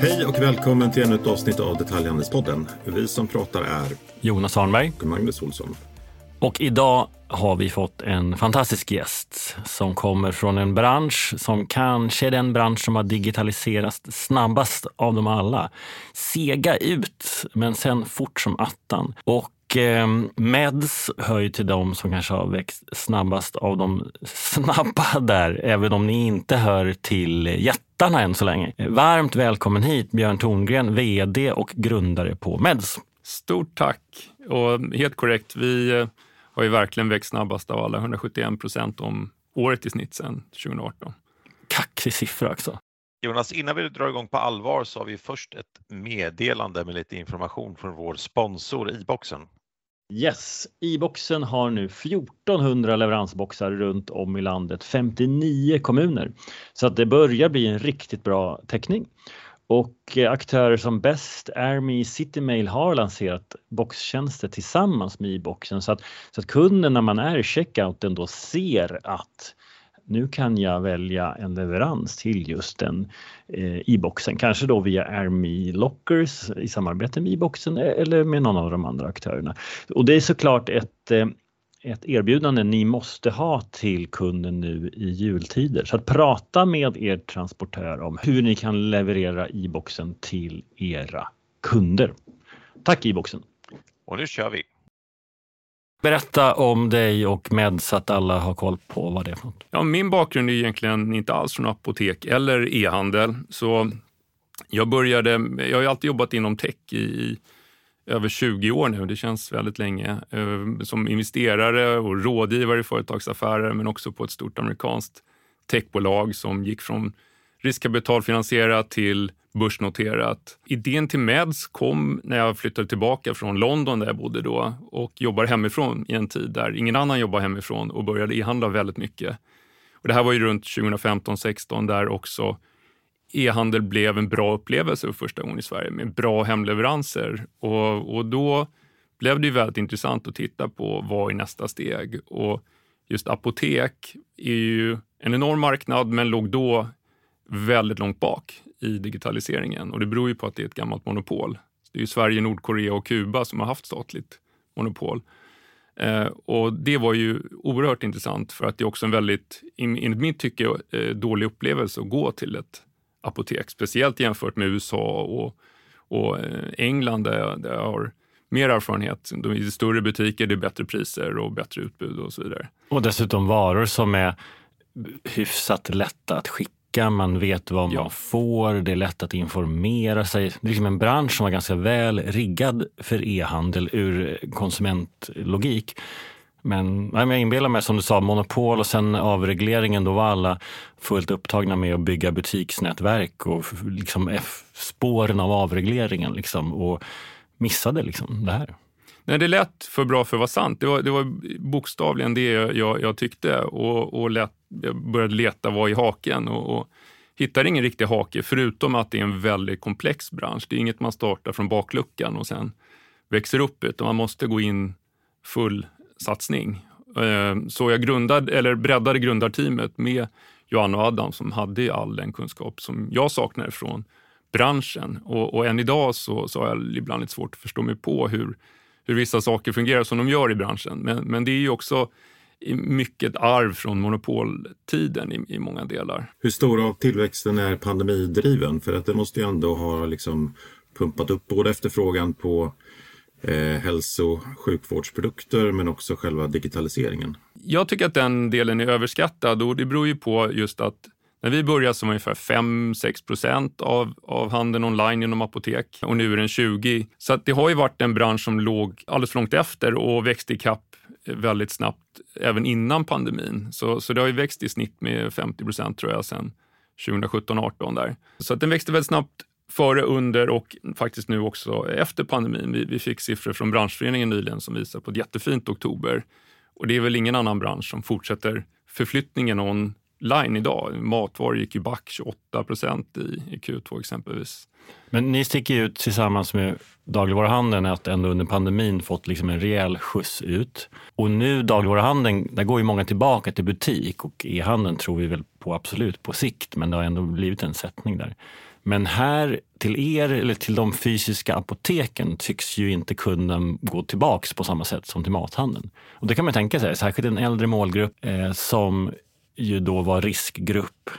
Hej och välkommen till ännu ett avsnitt av Detaljhandelspodden. Vi som pratar är Jonas Arnberg. och Magnus Olsson. Och idag har vi fått en fantastisk gäst som kommer från en bransch som kanske är den bransch som har digitaliserats snabbast av dem alla. Sega ut, men sen fort som attan. Och eh, Meds hör ju till dem som kanske har växt snabbast av de snabba där, även om ni inte hör till jättarna än så länge. Varmt välkommen hit Björn Torngren, VD och grundare på Meds. Stort tack! Och helt korrekt, vi eh, har ju verkligen växt snabbast av alla, 171 procent om året i snitt sedan 2018. Kaxig siffra också. Jonas, innan vi drar igång på allvar så har vi först ett meddelande med lite information från vår sponsor i-boxen. Yes, e-boxen har nu 1400 leveransboxar runt om i landet, 59 kommuner. Så att det börjar bli en riktigt bra täckning. Och eh, aktörer som Best, Army, Citymail har lanserat boxtjänster tillsammans med e-boxen så att, så att kunden när man är i checkouten då ser att nu kan jag välja en leverans till just den eh, i-boxen, kanske då via Army Lockers i samarbete med e-boxen eh, eller med någon av de andra aktörerna. Och det är såklart ett eh, ett erbjudande ni måste ha till kunden nu i jultider. Så att prata med er transportör om hur ni kan leverera e-boxen till era kunder. Tack e-boxen! Och nu kör vi! Berätta om dig och Med så att alla har koll på vad det är för något. Ja, min bakgrund är egentligen inte alls från apotek eller e-handel. Så jag började, jag har ju alltid jobbat inom tech i över 20 år nu. Det känns väldigt länge. Eh, som investerare och rådgivare i företagsaffärer men också på ett stort amerikanskt techbolag som gick från riskkapitalfinansierat till börsnoterat. Idén till Meds kom när jag flyttade tillbaka från London där jag bodde då och jobbar hemifrån i en tid där ingen annan jobbar hemifrån och började e-handla väldigt mycket. Och det här var ju runt 2015-16 där också e-handel blev en bra upplevelse för första gången i Sverige med bra hemleveranser. Och, och då blev det ju väldigt intressant att titta på vad är nästa steg? Och just apotek är ju en enorm marknad men låg då väldigt långt bak i digitaliseringen och det beror ju på att det är ett gammalt monopol. Det är ju Sverige, Nordkorea och Kuba som har haft statligt monopol. Eh, och det var ju oerhört intressant för att det är också en väldigt, enligt mitt tycke, eh, dålig upplevelse att gå till ett apotek, speciellt jämfört med USA och, och eh, England där jag, där jag har mer erfarenhet. De är större butiker, det är bättre priser och bättre utbud och så vidare. Och dessutom varor som är hyfsat lätta att skicka. Man vet vad man Ja. får, det är lätt att informera sig. Det är liksom en bransch som var ganska väl riggad för e-handel ur konsumentlogik. Men jag inbillar mig som du sa, monopol och sen avregleringen, då var alla fullt upptagna med att bygga butiksnätverk och liksom spåren av avregleringen liksom, och missade liksom det här. Nej, det lät för bra för att vara sant. Det var, det var bokstavligen det jag, jag tyckte och, och lät, jag började leta vad i haken och, och hittade ingen riktig hake förutom att det är en väldigt komplex bransch. Det är inget man startar från bakluckan och sen växer upp utan man måste gå in full satsning. Eh, så jag grundade, eller breddade grundarteamet med Johan och Adam som hade all den kunskap som jag saknade från branschen. Och, och än idag så, så har jag ibland lite svårt att förstå mig på hur, hur vissa saker fungerar som de gör i branschen. Men, men det är ju också mycket arv från monopoltiden i, i många delar. Hur stor av tillväxten är pandemidriven? För att det måste ju ändå ha liksom pumpat upp både efterfrågan på eh, hälso och sjukvårdsprodukter men också själva digitaliseringen. Jag tycker att den delen är överskattad och det beror ju på just att när vi började så var ungefär 5-6 procent av, av handeln online inom apotek och nu är den 20. Så att det har ju varit en bransch som låg alldeles för långt efter och växte i kapp väldigt snabbt även innan pandemin. Så, så det har ju växt i snitt med 50 procent tror jag sedan 2017-18 där. Så att den växte väldigt snabbt före, under och faktiskt nu också efter pandemin. Vi, vi fick siffror från branschföreningen nyligen som visar på ett jättefint oktober. Och det är väl ingen annan bransch som fortsätter förflyttningen on Line idag. Matvaror gick ju back 28 procent i, i Q2 exempelvis. Men ni sticker ut tillsammans med dagligvaruhandeln att ändå under pandemin fått liksom en rejäl skjuts ut. Och nu dagligvaruhandeln, där går ju många tillbaka till butik och e-handeln tror vi väl på absolut på sikt, men det har ändå blivit en sättning där. Men här till er eller till de fysiska apoteken tycks ju inte kunden gå tillbaks på samma sätt som till mathandeln. Och det kan man tänka sig, särskilt en äldre målgrupp eh, som ju då var riskgrupp,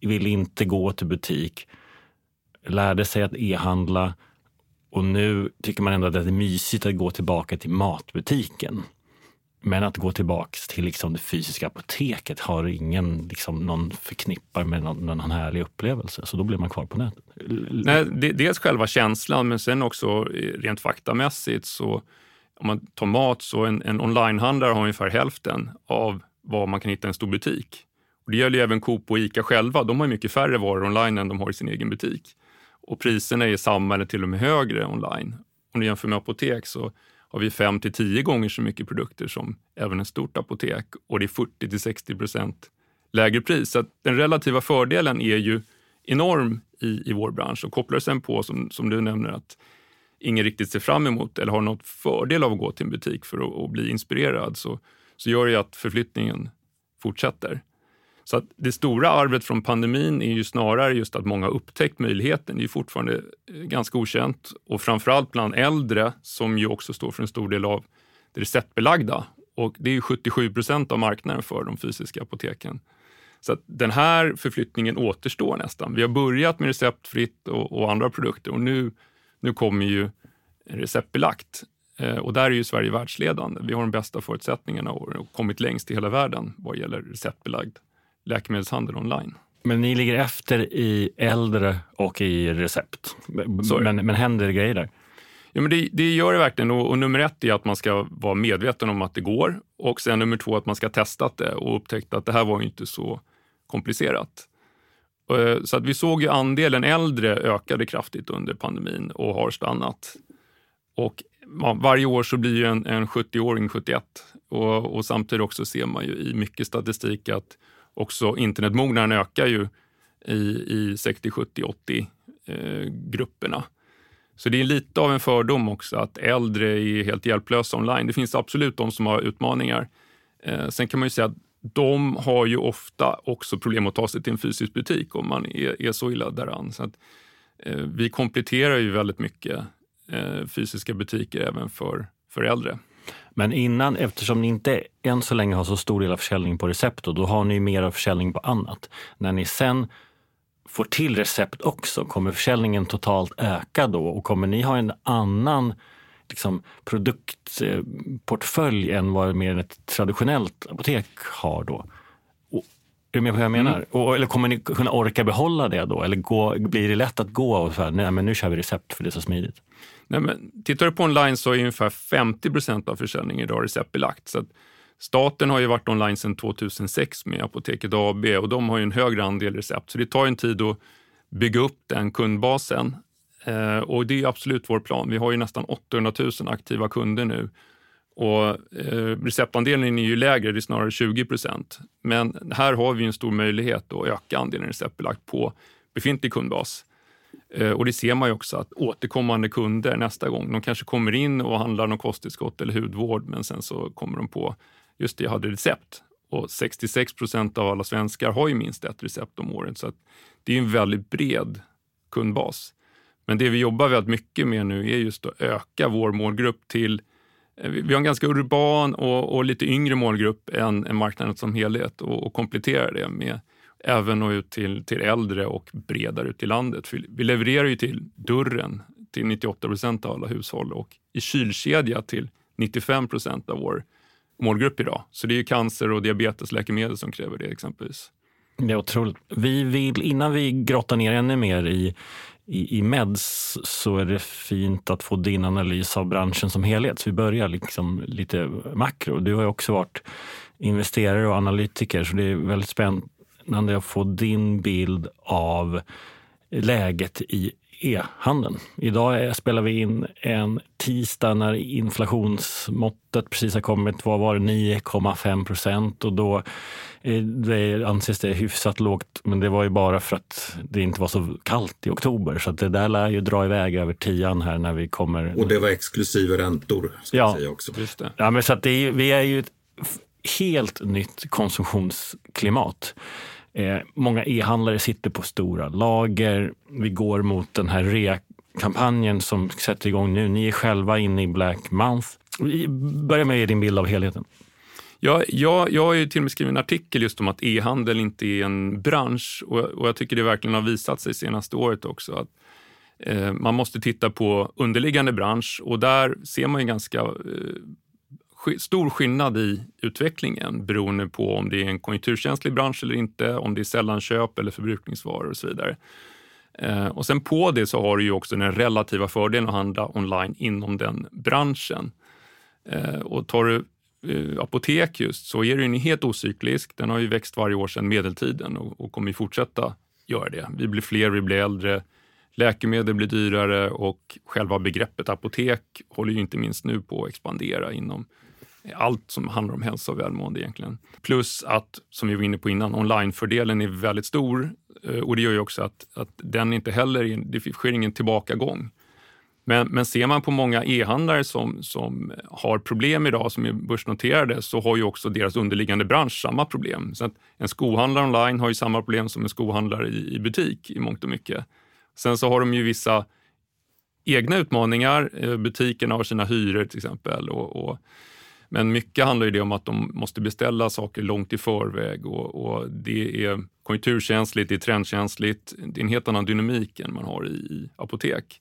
ville inte gå till butik, lärde sig att e-handla och nu tycker man ändå att det är mysigt att gå tillbaka till matbutiken. Men att gå tillbaka till liksom det fysiska apoteket har ingen liksom, någon förknippar med någon, någon härlig upplevelse. Så då blir man kvar på nätet. Nej, det, dels själva känslan, men sen också eh, rent faktamässigt så om man tar mat så en, en onlinehandlare har ungefär hälften av vad man kan hitta i en stor butik. Och det gäller ju även Coop och Ica själva. De har mycket färre varor online än de har i sin egen butik. Och priserna är samma eller till och med högre online. Om du jämför med apotek så har vi 5 till 10 gånger så mycket produkter som även ett stort apotek och det är 40 till 60 procent lägre pris. Så den relativa fördelen är ju enorm i, i vår bransch och kopplar sen på, som, som du nämner, att ingen riktigt ser fram emot eller har något fördel av att gå till en butik för att, att bli inspirerad så, så gör det ju att förflyttningen fortsätter. Så att det stora arvet från pandemin är ju snarare just att många upptäckt möjligheten. Det är fortfarande eh, ganska okänt och framförallt bland äldre som ju också står för en stor del av det receptbelagda. Och det är 77 procent av marknaden för de fysiska apoteken. Så att den här förflyttningen återstår nästan. Vi har börjat med receptfritt och, och andra produkter och nu, nu kommer ju receptbelagt. Eh, och där är ju Sverige världsledande. Vi har de bästa förutsättningarna och kommit längst i hela världen vad gäller receptbelagd läkemedelshandel online. Men ni ligger efter i äldre och i recept. Men, men händer det grejer där? Ja, men det, det gör det verkligen och, och, nummer ett är att man ska vara medveten om att det går och sen nummer två att man ska testa det och upptäcka att det här var inte så komplicerat. Eh, så att vi såg ju andelen äldre ökade kraftigt under pandemin och har stannat. Och varje år så blir ju en, en 70-åring 71 och, och samtidigt också ser man ju i mycket statistik att också internetmognaden ökar ju i, i 60, 70, 80 eh, grupperna. Så det är lite av en fördom också att äldre är helt hjälplösa online. Det finns absolut de som har utmaningar. Eh, sen kan man ju säga att de har ju ofta också problem att ta sig till en fysisk butik om man är, är så illa däran. Så att, eh, vi kompletterar ju väldigt mycket eh, fysiska butiker även för, för äldre. Men innan, eftersom ni inte än så länge har så stor del av försäljning på recept, då har ni mer av försäljning på annat. När ni sen får till recept också, kommer försäljningen totalt öka då? Och kommer ni ha en annan liksom, produktportfölj än vad mer ett traditionellt apotek har då? Och, är du med på vad jag menar? Mm. Och, eller kommer ni kunna orka behålla det då? Eller gå, blir det lätt att gå och säga, nej men nu kör vi recept för det är så smidigt? Nej, men tittar du på online så är ungefär 50 procent av försäljningen idag receptbelagt. Så staten har ju varit online sedan 2006 med Apoteket AB och de har ju en högre andel recept. Så det tar en tid att bygga upp den kundbasen. Eh, och det är absolut vår plan. Vi har ju nästan 800 000 aktiva kunder nu. Och eh, receptandelen är ju lägre, det är snarare 20 procent. Men här har vi en stor möjlighet att öka andelen receptbelagt på befintlig kundbas. Eh, och det ser man ju också att återkommande kunder nästa gång, de kanske kommer in och handlar någon kosttillskott eller hudvård, men sen så kommer de på, just det, jag hade recept. Och 66 procent av alla svenskar har ju minst ett recept om året, så det är en väldigt bred kundbas. Men det vi jobbar väldigt mycket med nu är just att öka vår målgrupp till eh, vi har en ganska urban och, och lite yngre målgrupp än, än marknaden som helhet och, och komplettera det med även nå ut till, till äldre och bredare ut i landet. Vi levererar ju till dörren till 98 procent av alla hushåll och i kylkedja till 95 procent av vår målgrupp idag. Så det är ju cancer och diabetesläkemedel som kräver det exempelvis. Det är otroligt. Vi vill, innan vi grottar ner ännu mer i, i, i meds så är det fint att få din analys av branschen som helhet. Så vi börjar liksom lite makro. Du har ju också varit investerare och analytiker så det är väldigt spännande spännande att få din bild av läget i e-handeln. Idag spelar vi in en tisdag när inflationsmåttet precis har kommit. Vad var det? 9,5 procent och då eh, det anses det hyfsat lågt. Men det var ju bara för att det inte var så kallt i oktober. Så det där lär ju dra iväg över tian här när vi kommer. Och det var exklusive räntor, ska ja. jag säga också. Just det. Ja, men så att är, vi är ju ett helt nytt konsumtionsklimat. Eh, många e-handlare sitter på stora lager. Vi går mot den här rea-kampanjen som sätter igång nu. Ni är själva inne i Black Month. Börja med ge din bild av helheten. Ja, jag, jag har ju till och med skrivit en artikel just om att e-handel inte är en bransch och, och, jag tycker det verkligen har visat sig senaste året också. att eh, Man måste titta på underliggande bransch och där ser man ju ganska eh, stor skillnad i utvecklingen beroende på om det är en konjunkturkänslig bransch eller inte, om det är sällanköp eller förbrukningsvaror och så vidare. Eh, och sen på det så har du ju också den relativa fördelen att handla online inom den branschen. Eh, och tar du eh, apotek just så är den ju helt ocyklisk. Den har ju växt varje år sedan medeltiden och, och kommer fortsätta göra det. Vi blir fler, vi blir äldre, läkemedel blir dyrare och själva begreppet apotek håller ju inte minst nu på att expandera inom allt som handlar om hälsa och välmående egentligen. Plus att, som vi var inne på innan, onlinefördelen är väldigt stor eh, och det gör ju också att, att den inte heller, det sker ingen tillbakagång. Men, men ser man på många e-handlare som, som har problem idag, som är börsnoterade, så har ju också deras underliggande bransch samma problem. Så att en skohandlare online har ju samma problem som en skohandlare i, i butik i mångt och mycket. Sen så har de ju vissa egna utmaningar. Eh, butikerna har sina hyror till exempel och, och men mycket handlar ju det om att de måste beställa saker långt i förväg och, och det är konjunkturkänsligt, det är trendkänsligt. Det är en helt annan dynamik än man har i, i apotek.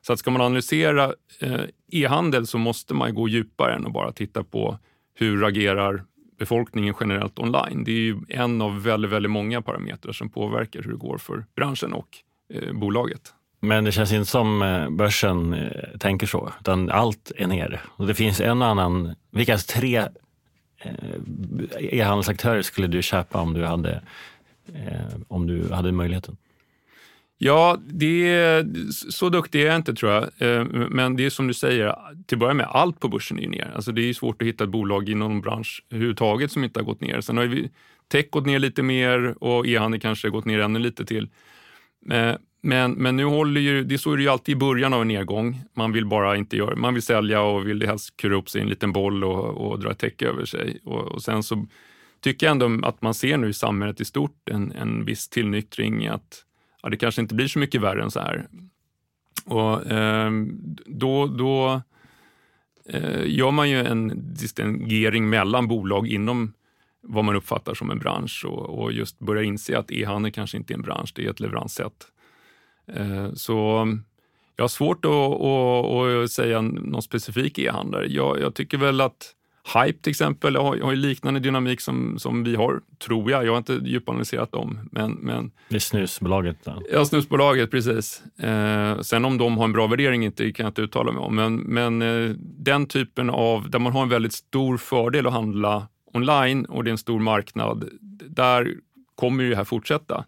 Så att ska man analysera eh, e-handel så måste man gå djupare än att bara titta på hur agerar befolkningen generellt online. Det är ju en av väldigt, väldigt många parametrar som påverkar hur det går för branschen och eh, bolaget. Men det känns inte som eh, börsen eh, tänker så, utan allt är nere. Och det finns en annan, vilka tre eh, e-handelsaktörer skulle du köpa om du hade, om du hade möjligheten? Ja, det så duktig är jag inte tror jag. Men det är som du säger, till att börja med, allt på börsen är ner. Alltså det är svårt att hitta ett bolag inom någon bransch överhuvudtaget som inte har gått ner. Sen har ju tech gått ner lite mer och e-handel kanske gått ner ännu lite till. Men, men nu håller ju, det så är det ju alltid i början av en nedgång. Man vill bara inte göra, man vill sälja och vill helst kura upp sig i en liten boll och, och dra ett täcke över sig. Och, och, sen så tycker jag ändå att man ser nu i samhället i stort en, en viss tillnyktring att ja, det kanske inte blir så mycket värre än så här. Och eh, då, då eh, gör man ju en distingering mellan bolag inom vad man uppfattar som en bransch och, och just börjar inse att e-handel kanske inte är en bransch, det är ett leveranssätt. Eh, så jag har svårt att, att, att säga någon specifik e-handlare. Jag, jag, tycker väl att Hype till exempel har, har liknande dynamik som, som vi har, tror jag. Jag har inte djupanalyserat dem. Men, men... Det är snusbolaget? Då. Ja, snusbolaget, precis. Eh, sen om de har en bra värdering inte, kan jag inte uttala mig om. Men, men eh, den typen av, där man har en väldigt stor fördel att handla online och det är en stor marknad, där kommer ju det här fortsätta.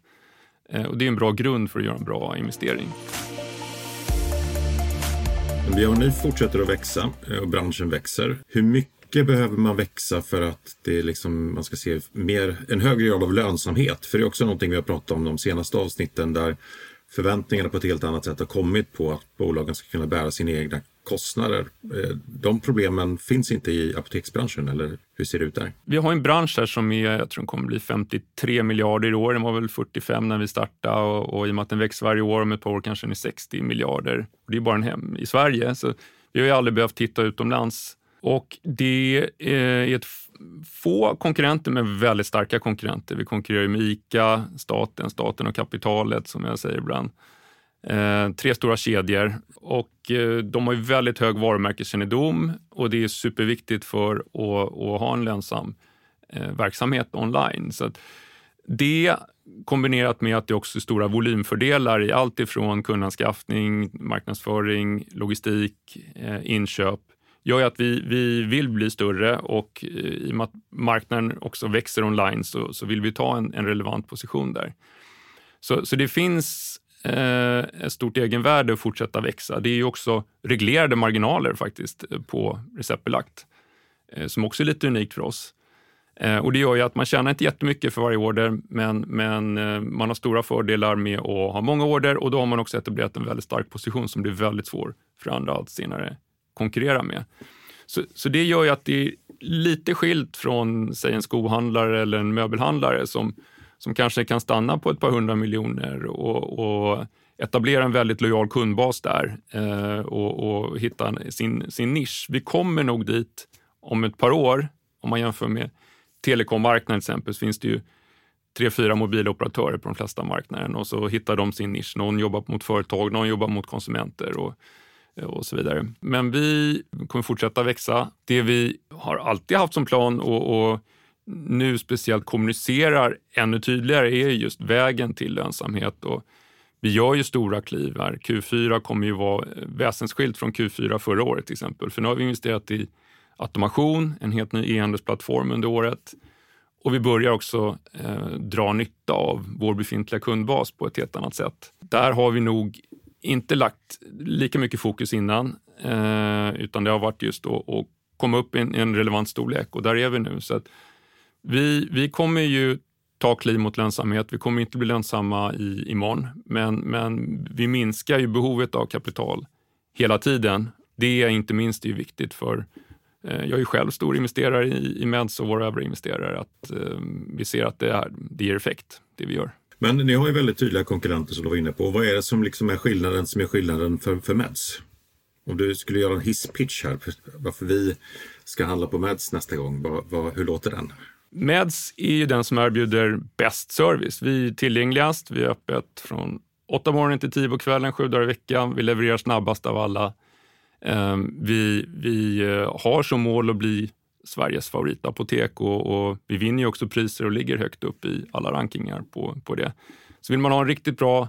Eh, och det är en bra grund för att göra en bra investering. Om ni fortsätter att växa eh, och branschen växer. Hur mycket behöver man växa för att det liksom, man ska se mer, en högre grad av lönsamhet? För det är också någonting vi har pratat om de senaste avsnitten där förväntningarna på ett helt annat sätt har kommit på att bolagen ska kunna bära sina egna kostnader. Eh, de problemen finns inte i apoteksbranschen, eller hur ser det ut där? Vi har en bransch här som är, jag tror kommer bli 53 miljarder i år. Den var väl 45 när vi startade och, och i och med att den växer varje år, om ett par år kanske den är 60 miljarder. Och det är bara en hem i Sverige, så vi har ju aldrig behövt titta utomlands. Och det eh, är ett få konkurrenter, men väldigt starka konkurrenter. Vi konkurrerar med ICA, staten, staten och kapitalet som jag säger ibland. Eh, tre stora kedjor och eh, de har ju väldigt hög varumärkeskännedom och det är superviktigt för att, att ha en lönsam eh, verksamhet online. Så det kombinerat med att det också är stora volymfördelar i allt ifrån kundanskaffning, marknadsföring, logistik, eh, inköp gör ju att vi, vi vill bli större och eh, i och med att marknaden också växer online så, så vill vi ta en, en relevant position där. Så, så det finns Eh, ett stort egenvärde att fortsätta växa. Det är ju också reglerade marginaler faktiskt eh, på receptbelagt, eh, som också är lite unikt för oss. Och det gör ju att man tjänar inte jättemycket för varje order, men, men man har stora fördelar med att ha många order och då har man också etablerat en väldigt stark position som blir väldigt svår för andra att senare konkurrera med. Så, så det gör ju att det är lite skilt från, säg en skohandlare eller en möbelhandlare som, som kanske kan stanna på ett par hundra miljoner och, och etablera en väldigt lojal kundbas där eh, och, och, hitta sin, sin nisch. Vi kommer nog dit om ett par år, om man jämför med telekommarknaden till exempel, så finns det ju tre, fyra mobiloperatörer på de flesta marknaden. och så hittar de sin nisch. Någon jobbar mot företag, någon jobbar mot konsumenter och, och så vidare. Men vi kommer fortsätta växa. Det vi har alltid haft som plan och, och nu speciellt kommunicerar ännu tydligare är just vägen till lönsamhet. Och vi gör ju stora kliv här. Q4 kommer ju vara väsensskilt från Q4 förra året till exempel. För nu har vi investerat i automation, en helt ny e-handelsplattform under året. Och vi börjar också eh, dra nytta av vår befintliga kundbas på ett helt annat sätt. Där har vi nog inte lagt lika mycket fokus innan, eh, utan det har varit just att, komma upp i en, en, relevant storlek och där är vi nu. Så att vi, vi kommer ju ta kliv mot lönsamhet. Vi kommer inte bli lönsamma i, imorgon, men, men vi minskar ju behovet av kapital hela tiden. Det är inte minst är viktigt för eh, jag är själv stor investerare i, i Meds och våra övriga investerare att eh, vi ser att det, är, det ger effekt, det vi gör. Men ni har ju väldigt tydliga konkurrenter som du var inne på. Vad är det som liksom är skillnaden som är skillnaden för, för Meds? Om du skulle göra en hisspitch här, varför vi ska handla på Meds nästa gång, vad, vad, hur låter den? Meds är ju den som erbjuder bäst service. Vi är tillgängligast, vi är öppet från 8 morgonen till 10 på kvällen, sju dagar i veckan. Vi levererar snabbast av alla. Ehm, vi, vi eh, har som mål att bli Sveriges favoritapotek och, och vi vinner ju också priser och ligger högt upp i alla rankingar på, på det. Så vill man ha en riktigt bra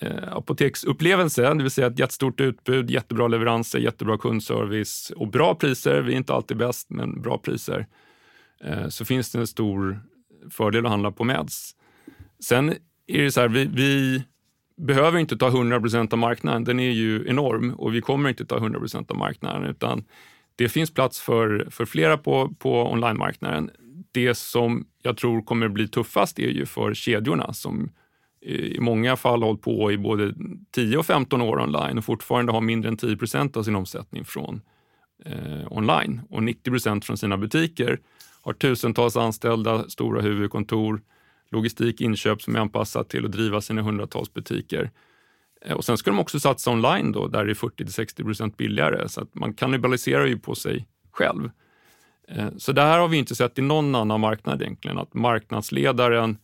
eh, apoteksupplevelse, det vill säga ett jättestort utbud, jättebra leveranser, jättebra kundservice och bra priser, vi är inte alltid bäst, men bra priser, Eh, så finns det en stor fördel att handla på Meds. Sen är det så här, vi, vi behöver inte ta 100 av marknaden. Den är ju enorm och vi kommer inte ta 100 av marknaden utan det finns plats för, för flera på, på online-marknaden. Det som jag tror kommer bli tuffast är ju för kedjorna som i många fall har hållit på i både 10 och 15 år online och fortfarande har mindre än 10 procent av sin omsättning från eh, online och 90 procent från sina butiker. Har tusentals anställda, stora huvudkontor, logistik, inköp som är anpassat till att driva sina hundratals butiker. Eh, och sen ska de också satsa online då, där det är 40-60 procent billigare, så att man kannibaliserar ju på sig själv. Eh, så det här har vi inte sett i någon annan marknad egentligen, att marknadsledaren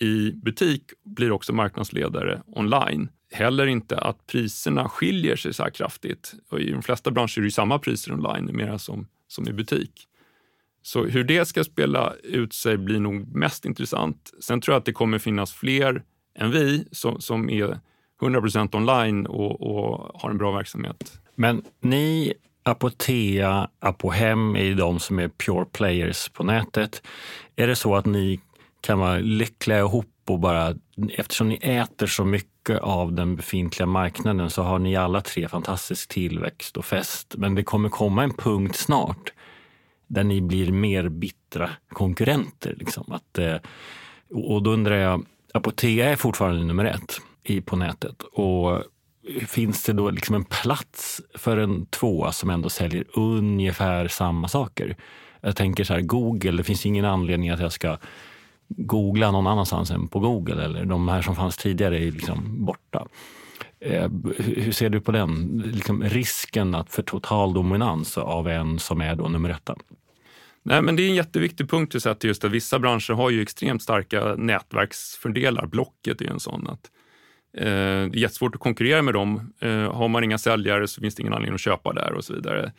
i butik blir också marknadsledare online. Heller inte att priserna skiljer sig så här kraftigt. Och I de flesta branscher är det samma priser online numera som, som i butik. Så hur det ska spela ut sig blir nog mest intressant. Sen tror jag att det kommer finnas fler än vi som, som är 100% online och, och, har en bra verksamhet. Men ni, Apotea, Apohem är ju de som är pure players på nätet. Är det så att ni kan vara lyckliga ihop och bara, eftersom ni äter så mycket av den befintliga marknaden så har ni alla tre fantastisk tillväxt och fest. Men det kommer komma en punkt snart där ni blir mer bittra konkurrenter. Liksom. Att, eh, och då undrar jag, Apotea är fortfarande nummer ett i, på nätet. Och finns det då liksom en plats för en tvåa som ändå säljer ungefär samma saker? Jag tänker så här, Google, det finns ingen anledning att jag ska googla någon annanstans än på Google. Eller de här som fanns tidigare är liksom borta. Eh, hur ser du på den liksom risken att för total dominans av en som är då nummer ett? Nej, men det är en jätteviktig punkt du sätter just att vissa branscher har ju extremt starka nätverksfördelar. Blocket är en sån. Att, eh, det är jättesvårt att konkurrera med dem. Eh, har man inga säljare så finns det ingen anledning att köpa där och så vidare.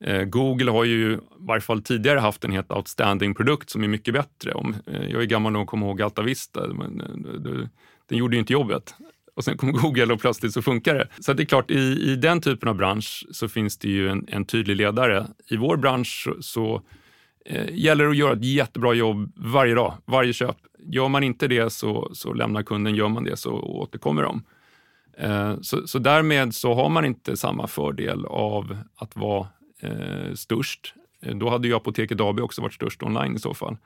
Eh, Google har ju i varje fall tidigare haft en helt outstanding produkt som är mycket bättre. Om, eh, jag är gammal nog att komma ihåg Altavista. Men, eh, den gjorde ju inte jobbet och sen kom Google och plötsligt så funkar det. Så det är klart, i, i den typen av bransch så finns det ju en, en tydlig ledare. I vår bransch så eh, gäller att göra ett jättebra jobb varje dag, varje köp. Gör man inte det så, så lämnar kunden, gör man det så återkommer de. Eh, så, så därmed så har man inte samma fördel av att vara eh, störst. Eh, då hade ju Apoteket AB också varit störst online i så fall.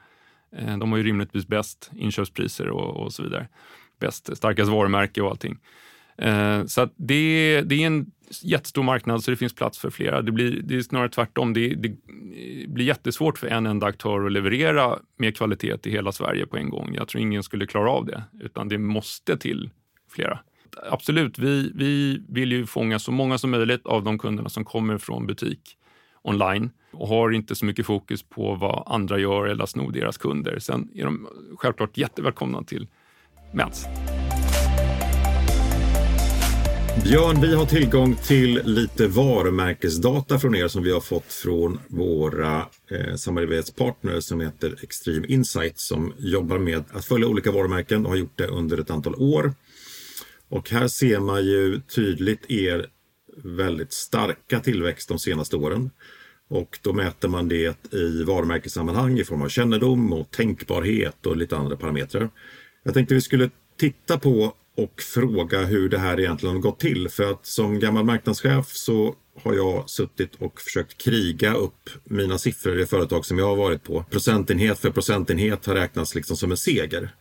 Eh, de har ju rimligtvis bäst inköpspriser och, och så vidare. Bäst, starkast varumärke och allting. Eh, så det, det är en jättestor marknad så det finns plats för flera. Det, blir, det är snarare tvärtom. Det, det blir jättesvårt för en enda aktör att leverera med kvalitet i hela Sverige på en gång. Jag tror ingen skulle klara av det, utan det måste till flera. Absolut, vi, vi vill ju fånga så många som möjligt av de kunderna som kommer från butik online och har inte så mycket fokus på vad andra gör eller sno deras kunder. Sen är de självklart jättevälkomna till Mens. Björn, vi har tillgång till lite varumärkesdata från er som vi har fått från våra eh, samarbetspartners som heter Extreme Insight som jobbar med att följa olika varumärken och har gjort det under ett antal år. Och här ser man ju tydligt er väldigt starka tillväxt de senaste åren. Och då mäter man det i varumärkessammanhang i form av kännedom och tänkbarhet och lite andra parametrar. Jag tänkte vi skulle titta på och fråga hur det här egentligen har gått till. För att som gammal marknadschef så har jag suttit och försökt kriga upp mina siffror i företag som jag har varit på. Procentenhet för procentenhet har räknats liksom som en seger.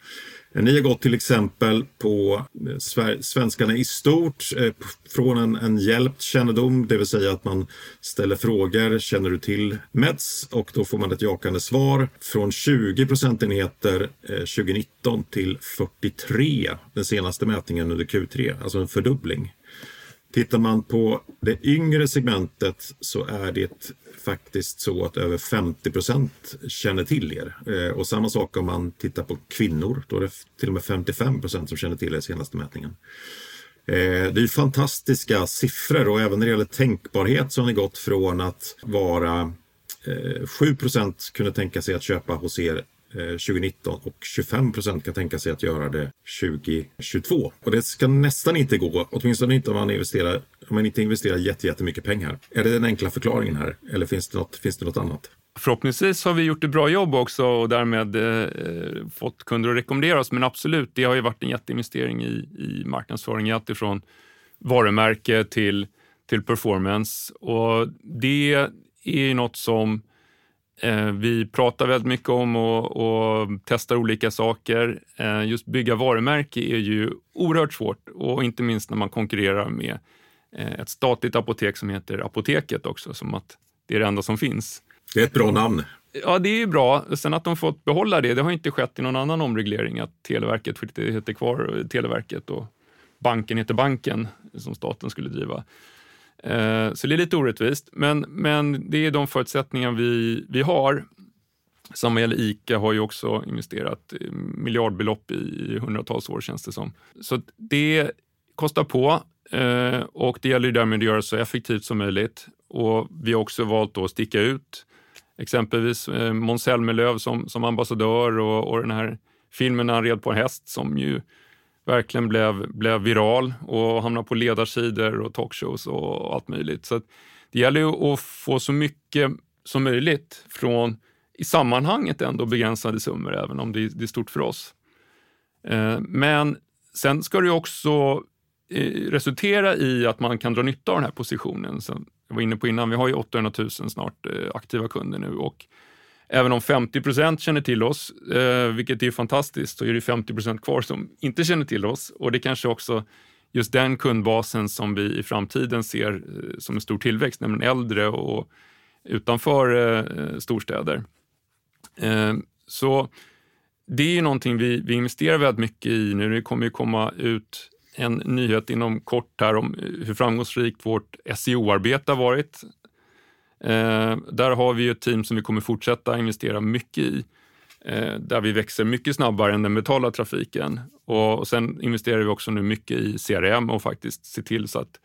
Eh, ni har gått till exempel på eh, svenskarna i stort eh, från en, en hjälpt kännedom, det vill säga att man ställer frågor, känner du till METS? Och då får man ett jakande svar från 20 procentenheter 2019 till 43 den senaste mätningen under Q3, alltså en fördubbling. Tittar man på det yngre segmentet så är det faktiskt så att över 50 procent känner till er. Eh, och samma sak om man tittar på kvinnor, då är det till och med 55 procent som känner till er senaste mätningen. Eh, det är fantastiska siffror och även när det gäller tänkbarhet så har ni gått från att vara eh, 7 procent kunde tänka sig att köpa hos er Eh, 2019 och 25 procent kan tänka sig att göra det 2022. Och det ska nästan inte gå, åtminstone inte om man investerar, om man inte investerar jättemycket pengar. Är det den enkla förklaringen här eller finns det något, finns det något annat? Förhoppningsvis har vi gjort ett bra jobb också och därmed eh, fått kunder att rekommendera oss. Men absolut, det har ju varit en jätteinvestering i, i marknadsföring, alltifrån varumärke till, till performance. Och det är ju något som vi pratar väldigt mycket om och, och testar olika saker. Eh, just bygga varumärke är ju oerhört svårt och inte minst när man konkurrerar med eh, ett statligt apotek som heter Apoteket också, som att det är det enda som finns. Det är ett bra namn. Ja, det är ju bra. Sen att de fått behålla det, det har inte skett i någon annan omreglering, att Televerket heter kvar Televerket och banken heter banken, som staten skulle driva. Eh, så det är lite orättvist, men, men det är de förutsättningar vi, vi har. Samma gäller ICA har ju också investerat eh, miljardbelopp i hundratals år känns det som. Så det kostar på eh, och det gäller därmed att göra det så effektivt som möjligt. Och vi har också valt att sticka ut. Exempelvis Måns Zelmerlöw som, som ambassadör och, och den här filmen när han red på en häst som ju verkligen blev, blev viral och hamnade på ledarsidor och talkshows och allt möjligt. Så det gäller ju att få så mycket som möjligt från i sammanhanget ändå begränsade summor, även om det är, det är stort för oss. Eh, men sen ska det också eh, resultera i att man kan dra nytta av den här positionen. Som jag var inne på innan, vi har ju 800 000 snart eh, aktiva kunder nu och Även om 50 procent känner till oss, eh, vilket är fantastiskt, så är det 50 procent kvar som inte känner till oss. Och det kanske också just den kundbasen som vi i framtiden ser eh, som en stor tillväxt, nämligen äldre och utanför eh, storstäder. Eh, så det är ju någonting vi, vi investerar väldigt mycket i nu. Det kommer ju komma ut en nyhet inom kort här om eh, hur framgångsrikt vårt SEO-arbete har varit. Eh, där har vi ett team som vi kommer fortsätta investera mycket i, eh, där vi växer mycket snabbare än den betalda trafiken. Och, och sen investerar vi också nu mycket i CRM och faktiskt se till så att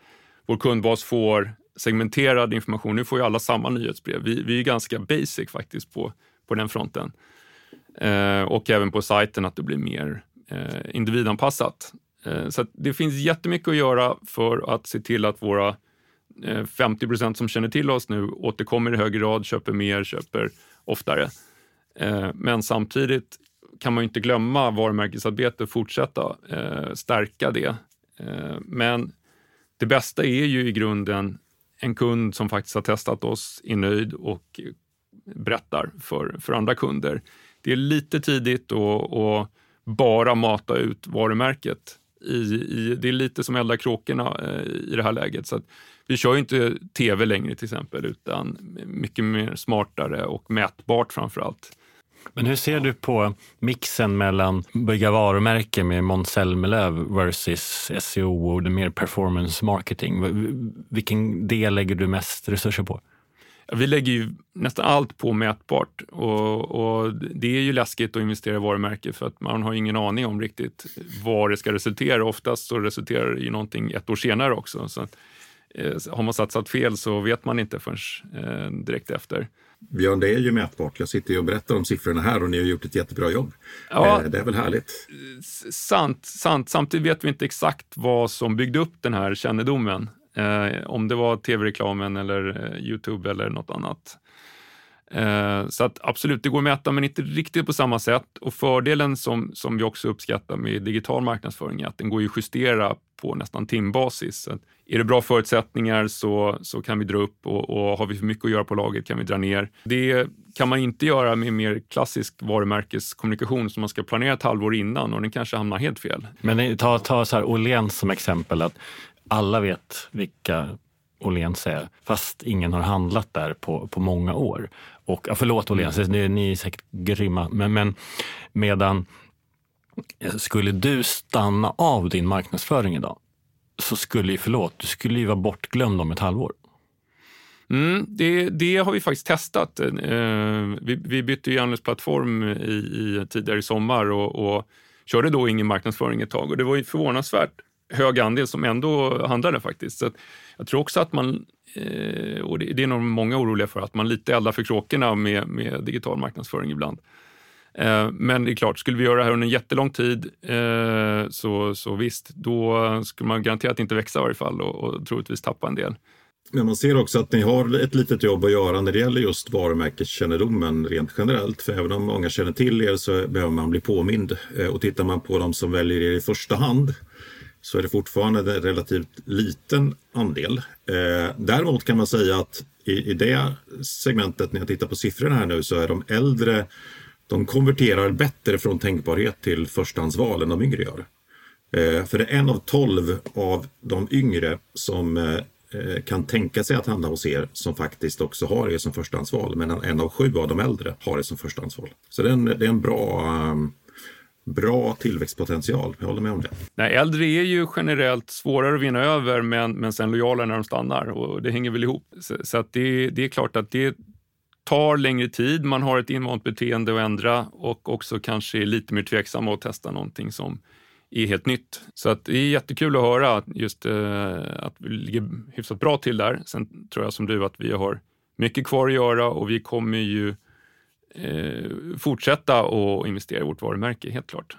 vår kundbas får segmenterad information. Nu får ju alla samma nyhetsbrev. Vi, vi är ganska basic faktiskt på, på den fronten. Eh, och även på sajten att det blir mer eh, individanpassat. Eh, så det finns jättemycket att göra för att se till att våra Eh, 50 procent som känner till oss nu återkommer i högre grad, köper mer, köper oftare. Eh, men samtidigt kan man inte glömma varumärkesarbete och fortsätta eh, stärka det men det bästa är ju i grunden en kund som faktiskt har testat oss, är nöjd och berättar för, för andra kunder. Det är lite tidigt att bara mata ut varumärket. I, i, det är lite som elda kråkorna i det här läget. Så vi kör ju inte tv längre till exempel, utan mycket mer smartare och mätbart framför allt. Men hur ser du på mixen mellan bygga varumärke med Måns Zelmerlöw versus SEO och det mer performance marketing? Vilken del lägger du mest resurser på? Vi lägger ju nästan allt på mätbart och, och, det är ju läskigt att investera i varumärke för att man har ingen aning om riktigt vad det ska resultera. Oftast så resulterar det i någonting ett år senare också. Så har man satsat fel så vet man inte förrän eh, direkt efter. Björn, det är ju mätbart. Jag sitter ju och berättar om siffrorna här och ni har gjort ett jättebra jobb. Ja, eh, det är väl härligt? Sant, sant. Samtidigt vet vi inte exakt vad som byggde upp den här kännedomen. Eh, om det var tv-reklamen eller eh, Youtube eller något annat. Eh, så att absolut, det går att mäta men inte riktigt på samma sätt. Och fördelen som, som vi också uppskattar med digital marknadsföring är att den går att justera på nästan timbasis. Så är det bra förutsättningar så, så kan vi dra upp och, och har vi för mycket att göra på laget kan vi dra ner. Det kan man inte göra med mer klassisk varumärkeskommunikation som man ska planera ett halvår innan och den kanske hamnar helt fel. Men ta, ta så här Åhléns som exempel. att alla vet vilka Åhléns är, fast ingen har handlat där på, på många år. Och, förlåt Åhléns, ni, ni är säkert grymma, men, men medan skulle du stanna av din marknadsföring idag så skulle ju, förlåt, du skulle ju vara bortglömd om ett halvår. Mm, det, det, har vi faktiskt testat. Eh, vi, vi bytte ju handelsplattform i, i, tidigare i sommar och, och körde då ingen marknadsföring ett tag och det var ju förvånansvärt hög andel som ändå handlade faktiskt. Så jag tror också att man, eh, Eh, och det är nog många oroliga för, att man lite eldar för kråkorna med, med digital marknadsföring ibland. Eh, men det är klart, skulle vi göra det här under en jättelång tid eh, så, så visst, då skulle man garanterat inte växa i varje fall och, och troligtvis tappa en del. Men man ser också att ni har ett litet jobb att göra när det gäller just varumärkeskännedomen rent generellt. För även om många känner till er så behöver man bli påmind. Eh, och tittar man på de som väljer er i första hand så är det fortfarande en relativt liten andel. Eh, däremot kan man säga att i, i det segmentet, när jag tittar på siffrorna här nu, så är de äldre, de konverterar bättre från tänkbarhet till förstahandsval än de yngre gör. Eh, för det är en av tolv av de yngre som eh, kan tänka sig att handla hos er som faktiskt också har er som förstahandsval, medan en av sju av de äldre har er som förstahandsval. Så det är en, det är en bra um, bra tillväxtpotential. Jag håller med om det. Nej, äldre är ju generellt svårare att vinna över men, men sen lojala när de stannar och det hänger väl ihop. Så, så att det, det är klart att det tar längre tid. Man har ett invant beteende att ändra och också kanske är lite mer tveksam att testa någonting som är helt nytt. Så att det är jättekul att höra just eh, att vi ligger hyfsat bra till där. Sen tror jag som du att vi har mycket kvar att göra och vi kommer ju Eh, fortsätta att investera i vårt varumärke, helt klart.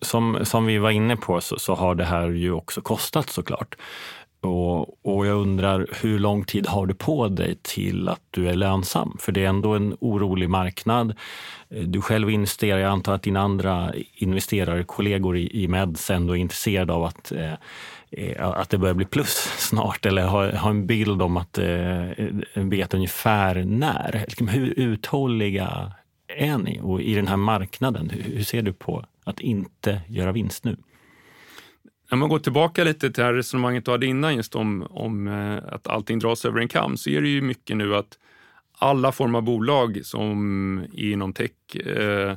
Som, som vi var inne på så, så har det här ju också kostat såklart. Och, och jag undrar, hur lång tid har du på dig till att du är lönsam? För det är ändå en orolig marknad. Eh, du själv investerar, jag antar att dina andra investerare, kollegor i, i Meds ändå är intresserade av att Eh, Eh, att det börjar bli plus snart eller ha, ha en bild om att eh, veta ungefär när. Liksom, hur uthålliga är ni och i den här marknaden? Hur, hur ser du på att inte göra vinst nu? Om man går tillbaka lite till det här resonemanget du hade innan just om, om eh, att allting dras över en kam så är det ju mycket nu att alla former av bolag som är inom tech eh,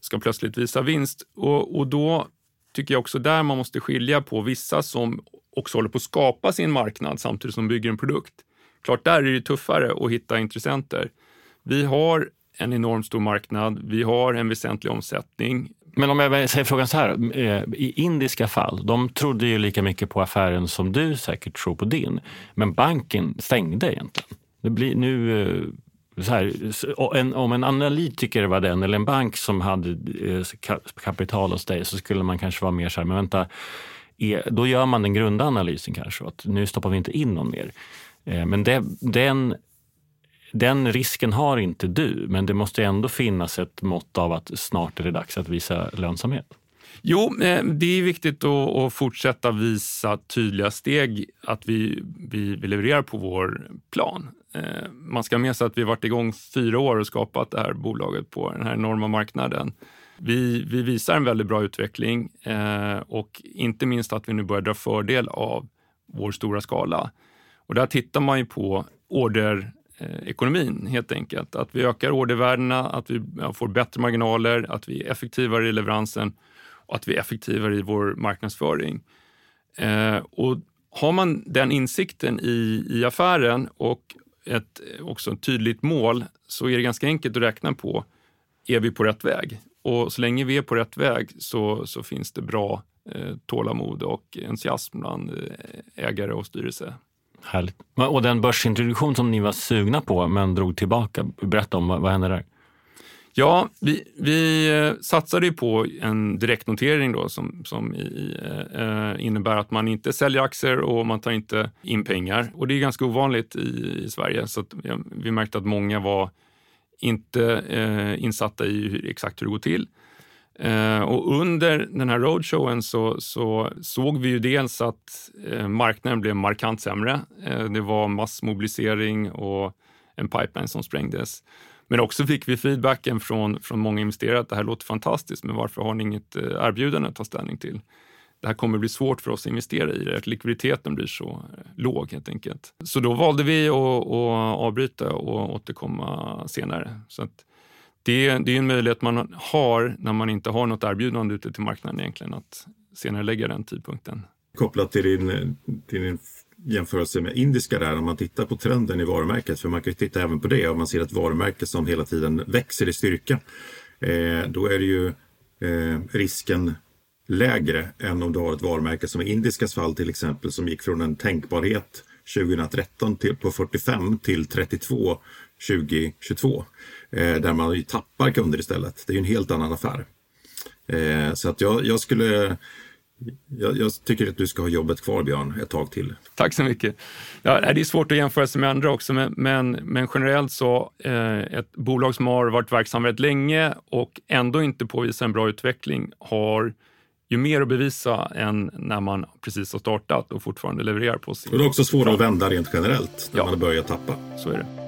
ska plötsligt visa vinst och, och då tycker jag också där man måste skilja på vissa som också håller på att skapa sin marknad samtidigt som de bygger en produkt. Klart, där är det tuffare att hitta intressenter. Vi har en enormt stor marknad, vi har en väsentlig omsättning. Men om jag säger frågan så här, eh, i indiska fall, de trodde ju lika mycket på affären som du säkert tror på din. Men banken stängde egentligen. Det blir nu eh, här, en, om en analytiker var den, eller en bank som hade eh, kapital hos dig, så skulle man kanske vara mer så här, men vänta, då gör man den grundanalysen kanske, att nu stoppar vi inte in någon mer. Eh, men det, den, den risken har inte du, men det måste ändå finnas ett mått av att snart är det dags att visa lönsamhet. Jo, eh, det är viktigt att fortsätta visa tydliga steg att vi, vi levererar på vår plan. Eh, man ska ha med sig att vi varit igång fyra år och skapat det här bolaget på den här enorma marknaden. Vi, vi visar en väldigt bra utveckling eh, och inte minst att vi nu börjar dra fördel av vår stora skala. Och där tittar man ju på orderekonomin eh, helt enkelt. Att vi ökar ordervärdena, att vi får bättre marginaler, att vi är effektivare i leveransen och att vi är effektivare i vår marknadsföring. Och har man den insikten i, i affären och ett, också ett tydligt mål så är det ganska enkelt att räkna på, är vi på rätt väg? Och så länge vi är på rätt väg så, så finns det bra eh, tålamod och entusiasm bland eh, ägare och styrelse. Härligt. Och den börsintroduktion som ni var sugna på men drog tillbaka, berätta om vad, vad hände där? Ja, vi, vi eh, satsade satsade på en direktnotering då som, som i, eh, eh, innebär att man inte säljer aktier och man tar inte in pengar. Och det är ganska ovanligt i, i Sverige så vi, vi märkte att många var inte eh, insatta i hur, exakt hur det går till. Eh, och under den här roadshowen så, så såg vi ju dels att eh, marknaden blev markant sämre. Eh, det var massmobilisering och en pipeline som sprängdes. Men också fick vi feedbacken från, från många investerare att det här låter fantastiskt, men varför har ni inget eh, erbjudande att ta ställning till? Det här kommer bli svårt för oss att investera i det, att likviditeten blir så eh, låg helt enkelt. Så då valde vi att, att avbryta och återkomma senare. Så att det, det är en möjlighet man har när man inte har något erbjudande ute till marknaden egentligen, att senare lägga den tidpunkten. Kopplat till din, till din jämförelse med indiska där, om man tittar på trenden i varumärket, för man kan ju titta även på det, om man ser ett varumärke som hela tiden växer i styrka, eh, då är det ju eh, risken lägre än om du har ett varumärke som i indiskas fall till exempel som gick från en tänkbarhet 2013 till, på 45 till 32 2022. Eh, där man ju tappar kunder istället. Det är ju en helt annan affär. Eh, så att jag, jag skulle jag, jag, tycker att du ska ha jobbet kvar Björn ett tag till. Tack så mycket. Ja, det är svårt att jämföra sig med andra också, men, men, men generellt så eh, ett bolag som har varit verksamt rätt länge och ändå inte påvisar en bra utveckling har ju mer att bevisa än när man precis har startat och fortfarande levererar på sin... Och det är också svårare att vända rent generellt när ja. man börjar tappa. Så är det.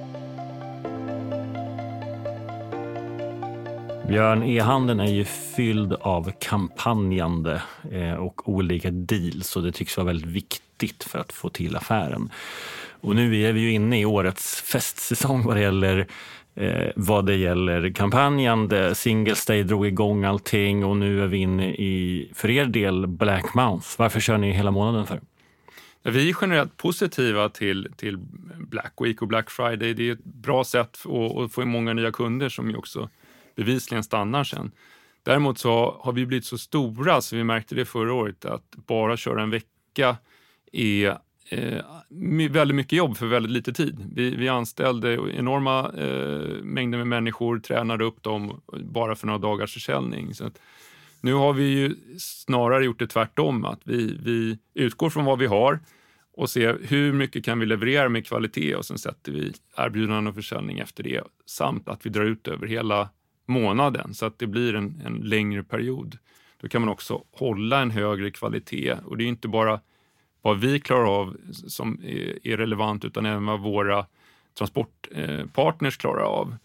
Björn, e-handeln är ju fylld av kampanjande eh, och olika deals och det tycks vara väldigt viktigt för att få till affären. Och nu är vi ju inne i årets festsäsong vad det gäller eh, vad det gäller kampanjande. Singles Day drog igång allting och nu är vi inne i, för er del, Black Month. Varför kör ni hela månaden för? Vi är generellt positiva till, till Black Week och Black Friday. Det är ett bra sätt att, att få många nya kunder som ju också bevisligen stannar sen. Däremot så har vi blivit så stora, så vi märkte det förra året, att bara köra en vecka är eh, väldigt mycket jobb för väldigt lite tid. Vi, vi anställde enorma eh, mängder med människor, tränade upp dem bara för några dagars försäljning. Så nu har vi ju snarare gjort det tvärtom, att vi, vi utgår från vad vi har och ser hur mycket kan vi leverera med kvalitet och sen sätter vi erbjudanden och försäljning efter det samt att vi drar ut över hela månaden så att det blir en, en längre period. Då kan man också hålla en högre kvalitet och det är inte bara vad vi klarar av som är, är relevant utan även vad våra transportpartners eh, klarar av.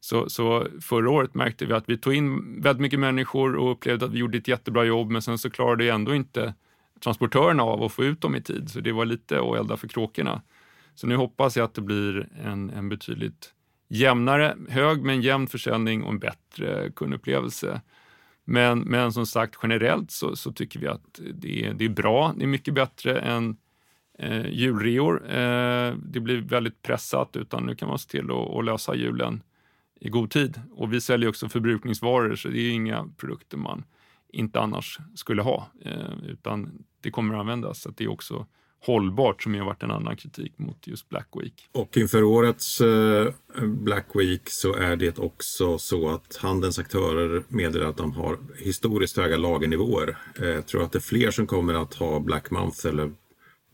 Så, så, förra året märkte vi att vi tog in väldigt mycket människor och upplevde att vi gjorde ett jättebra jobb men sen så klarade ändå inte transportörerna av att få ut dem i tid så det var lite att elda för kråkorna. Så nu hoppas jag att det blir en, en betydligt jämnare, hög men jämn försäljning och en bättre kundupplevelse. Men, men som sagt, generellt så, så tycker vi att det är, det är bra. Det är mycket bättre än eh, julreor. Eh, det blir väldigt pressat, utan nu kan man se till att, att lösa julen i god tid. Och vi säljer också förbrukningsvaror, så det är inga produkter man inte annars skulle ha, eh, utan det kommer att användas. Så det är också hållbart som har varit en annan kritik mot just Black Week. Och inför årets eh, Black Week så är det också så att handelns aktörer meddelar att de har historiskt höga lagernivåer. Eh, jag tror att det är fler som kommer att ha Black Month eller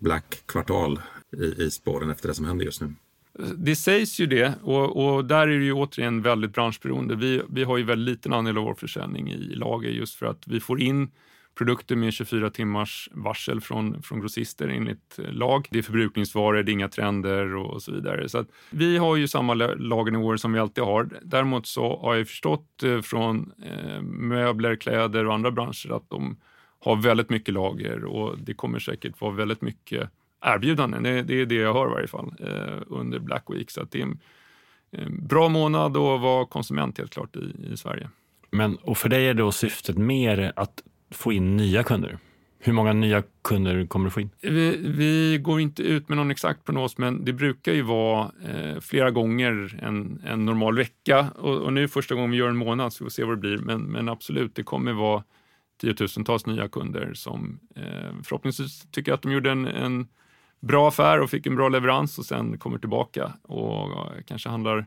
Black kvartal i, i spåren efter det som händer just nu. Det sägs ju det och, och, där är det ju återigen väldigt branschberoende. Vi, vi har ju väldigt liten andel av vår försäljning i lager just för att vi får in produkter med 24 timmars varsel från, från grossister enligt eh, lag. Det är förbrukningsvaror, det är inga trender och, och så vidare. Så vi har ju samma lagernivåer som vi alltid har. Däremot så har jag förstått eh, från eh, möbler, kläder och andra branscher att de har väldigt mycket lager och det kommer säkert vara väldigt mycket erbjudanden. Det, det är det jag hör i varje fall eh, under Black Week. Så det är en, en bra månad att vara konsument helt klart i, i Sverige. Men och för dig är då syftet mer att få in nya kunder? Hur många nya kunder kommer du få in? Vi, vi, går inte ut med någon exakt prognos, men det brukar ju vara eh, flera gånger en, en normal vecka. Och, och, nu första gången vi gör en månad, så vi får se vad det blir. Men, men absolut, det kommer vara tiotusentals nya kunder som eh, förhoppningsvis tycker att de gjorde en, en, bra affär och fick en bra leverans och sen kommer tillbaka och kanske handlar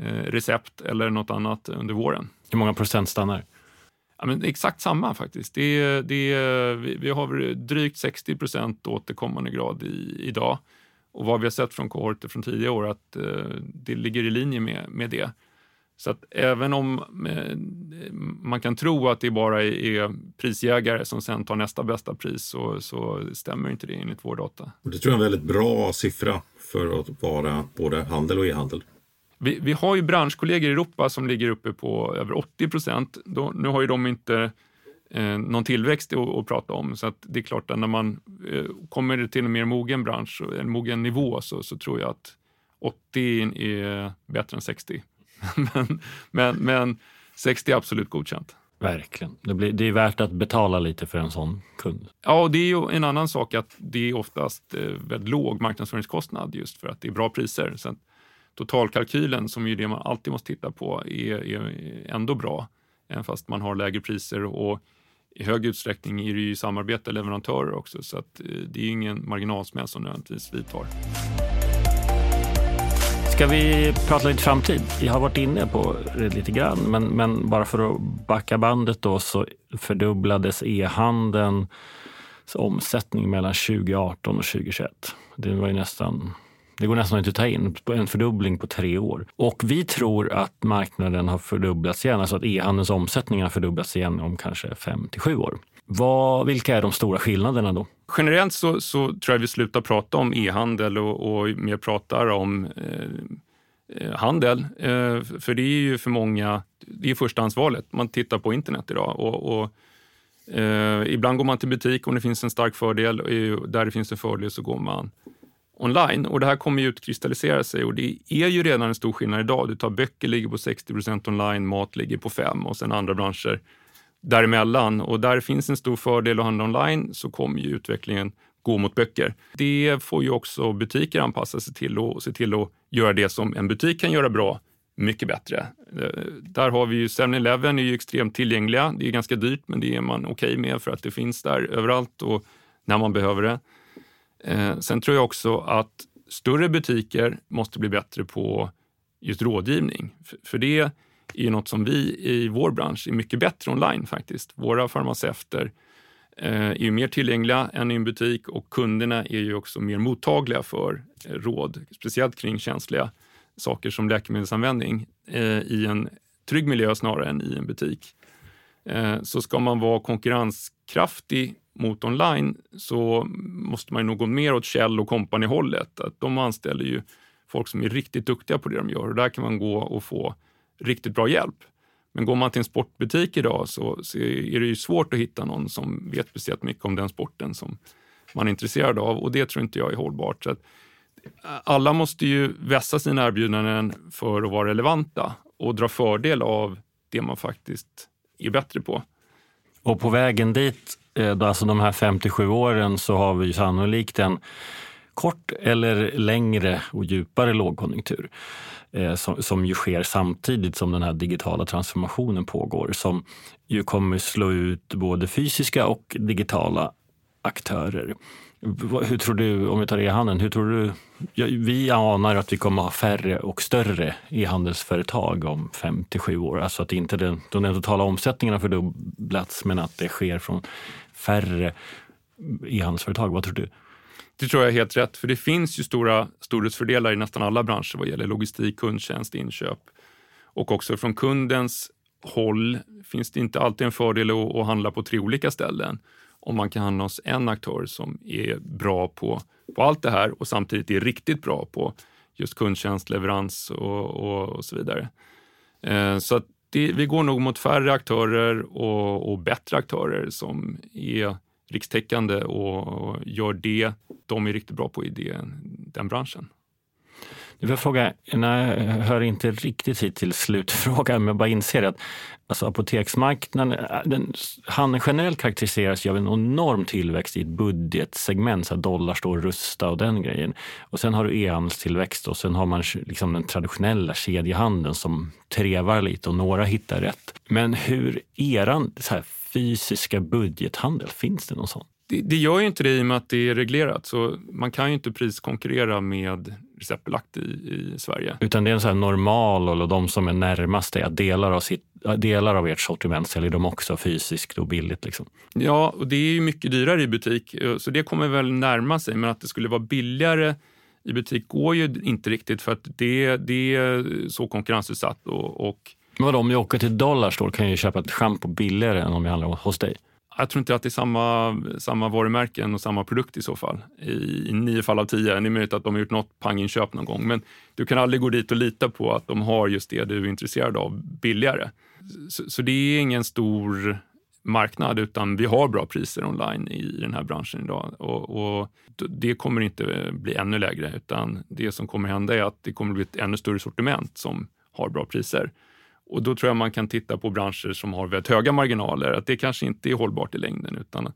eh, recept eller något annat under våren. Hur många procent stannar? Ja, men exakt samma faktiskt. Det, det, vi, vi har drygt 60 procent återkommande grad i, idag. Och vad vi har sett från kohorter från tidigare år att eh, det ligger i linje med, med det. Så att även om eh, man kan tro att det bara är prisjägare som sen tar nästa bästa pris så, så stämmer inte det enligt vår data. Det tror jag är en väldigt bra siffra för att vara både handel och e-handel. Vi, vi har ju branschkollegor i Europa som ligger uppe på över 80 procent. Nu har ju de inte eh, någon tillväxt att, att, prata om, så att det är klart att när man eh, kommer till en mer mogen bransch, en mogen nivå, så, så tror jag att 80 är bättre än 60. men, men, men 60 är absolut godkänt. Verkligen. Det, blir, det är värt att betala lite för en sån kund. Ja, och det är ju en annan sak att det är oftast eh, väldigt låg marknadsföringskostnad just för att det är bra priser. Så totalkalkylen, som är det man alltid måste titta på, är, är ändå bra. Även fast man har lägre priser och i hög utsträckning är det ju samarbete leverantörer också så att eh, det är ingen marginalsmäll som nödvändigtvis vi tar. Ska vi prata lite framtid? Vi har varit inne på det lite grann, men, men bara för att backa bandet då så fördubblades e-handelns omsättning mellan 2018 och 2021. Det var ju nästan det går nästan inte att ta in. En fördubbling på tre år. Och vi tror att marknaden har fördubblats igen, alltså att e-handelns omsättning har fördubblats igen om kanske fem till sju år. Vad, vilka är de stora skillnaderna då? Generellt så, så tror jag vi slutar prata om e-handel och, och mer pratar om eh, eh handel. Eh, för det är ju för många, det är förstahandsvalet. Man tittar på internet idag och, och eh, ibland går man till butik om det finns en stark fördel. Där det finns en fördel så går man online. Och det här kommer ju utkristallisera sig och det är ju redan en stor skillnad idag. Du tar böcker ligger på 60 procent online, mat ligger på 5 och sen andra branscher däremellan. Och där finns en stor fördel att handla online så kommer ju utvecklingen gå mot böcker. Det får ju också butiker anpassa sig till och se till att göra det som en butik kan göra bra mycket bättre. Eh, där har vi ju 7-Eleven är ju extremt tillgängliga. Det är ganska dyrt, men det är man okej okay med för att det finns där överallt och när man behöver det. Eh, sen tror jag också att större butiker måste bli bättre på just rådgivning. För, för det är ju något som vi i vår bransch är mycket bättre online faktiskt. Våra farmaceuter eh, är ju mer tillgängliga än i en butik och kunderna är ju också mer mottagliga för eh, råd, speciellt kring känsliga saker som läkemedelsanvändning eh, i en trygg miljö snarare än i en butik. Eh, så ska man vara konkurrenskraftig mot online så måste man nog gå mer åt Kjell och company-hållet. Att de anställer ju folk som är riktigt duktiga på det de gör och där kan man gå och få riktigt bra hjälp. Men går man till en sportbutik idag så, så är det ju svårt att hitta någon som vet speciellt mycket om den sporten som man är intresserad av och det tror inte jag är hållbart. Så att, eh, alla måste ju vässa sina erbjudanden för att vara relevanta och dra fördel av det man faktiskt är bättre på. Och på vägen dit, Eh, alltså de här 57 åren, så har vi sannolikt en kort eller längre och djupare lågkonjunktur eh, som, som ju sker samtidigt som den här digitala transformationen pågår som ju kommer slå ut både fysiska och digitala aktörer. Hur tror du, om vi tar e-handeln, hur tror du? Ja, vi anar att vi kommer ha färre och större e-handelsföretag om fem till sju år. Alltså att inte den, den totala omsättningen har fördubblats men att det sker från färre e-handelsföretag. Vad tror du? Det tror jag är helt rätt, för det finns ju stora storhetsfördelar i nästan alla branscher vad gäller logistik, kundtjänst, inköp. Och också från kundens håll finns det inte alltid en fördel att, att handla på tre olika ställen. Om man kan handla hos en aktör som är bra på, på allt det här och samtidigt är riktigt bra på just kundtjänst, leverans och, och, och så vidare. Eh, så att det, vi går nog mot färre aktörer och, och bättre aktörer som är rikstäckande och gör det de är riktigt bra på i det, den branschen. Du jag fråga, nej, eh, jag hör inte riktigt hit till slutfrågan, men jag bara inser att alltså, apoteksmarknaden eh, den, handeln generellt karaktäriseras ju av en enorm tillväxt i ett budgetsegment, så dollar står rusta och den grejen. Och sen har du e-handelstillväxt och sen har man liksom den traditionella kedjehandeln som trevar lite och några hittar rätt. Men hur eran så här, fysiska budgethandel, finns det någon sån? Det, det gör ju inte det i och med att det är reglerat, så man kan ju inte priskonkurrera med receptbelagt i, i Sverige. Utan det är en sån normal och de som är närmast dig, delar av, sitt, delar av ert sortiment säljer de också fysiskt och billigt. Liksom. Ja, och det är ju mycket dyrare i butik, så det kommer väl närma sig. Men att det skulle vara billigare i butik går ju inte riktigt för att det, det är så konkurrensutsatt. Och, och men vadå, om jag åker till Dollarstore kan jag ju köpa ett schampo billigare än om jag handlar hos dig? Jag tror inte att det är samma, samma varumärken och samma produkt i så fall. I, i nio fall av tio. Det är möjligt att de har gjort något panginköp någon gång. Men du kan aldrig gå dit och lita på att de har just det du är intresserad av billigare. Så, så det är ingen stor marknad utan vi har bra priser online i den här branschen idag. Och, och, det kommer inte bli ännu lägre utan det som kommer hända är att det kommer bli ett ännu större sortiment som har bra priser. Och då tror jag man kan titta på branscher som har väldigt höga marginaler, att det kanske inte är hållbart i längden. utan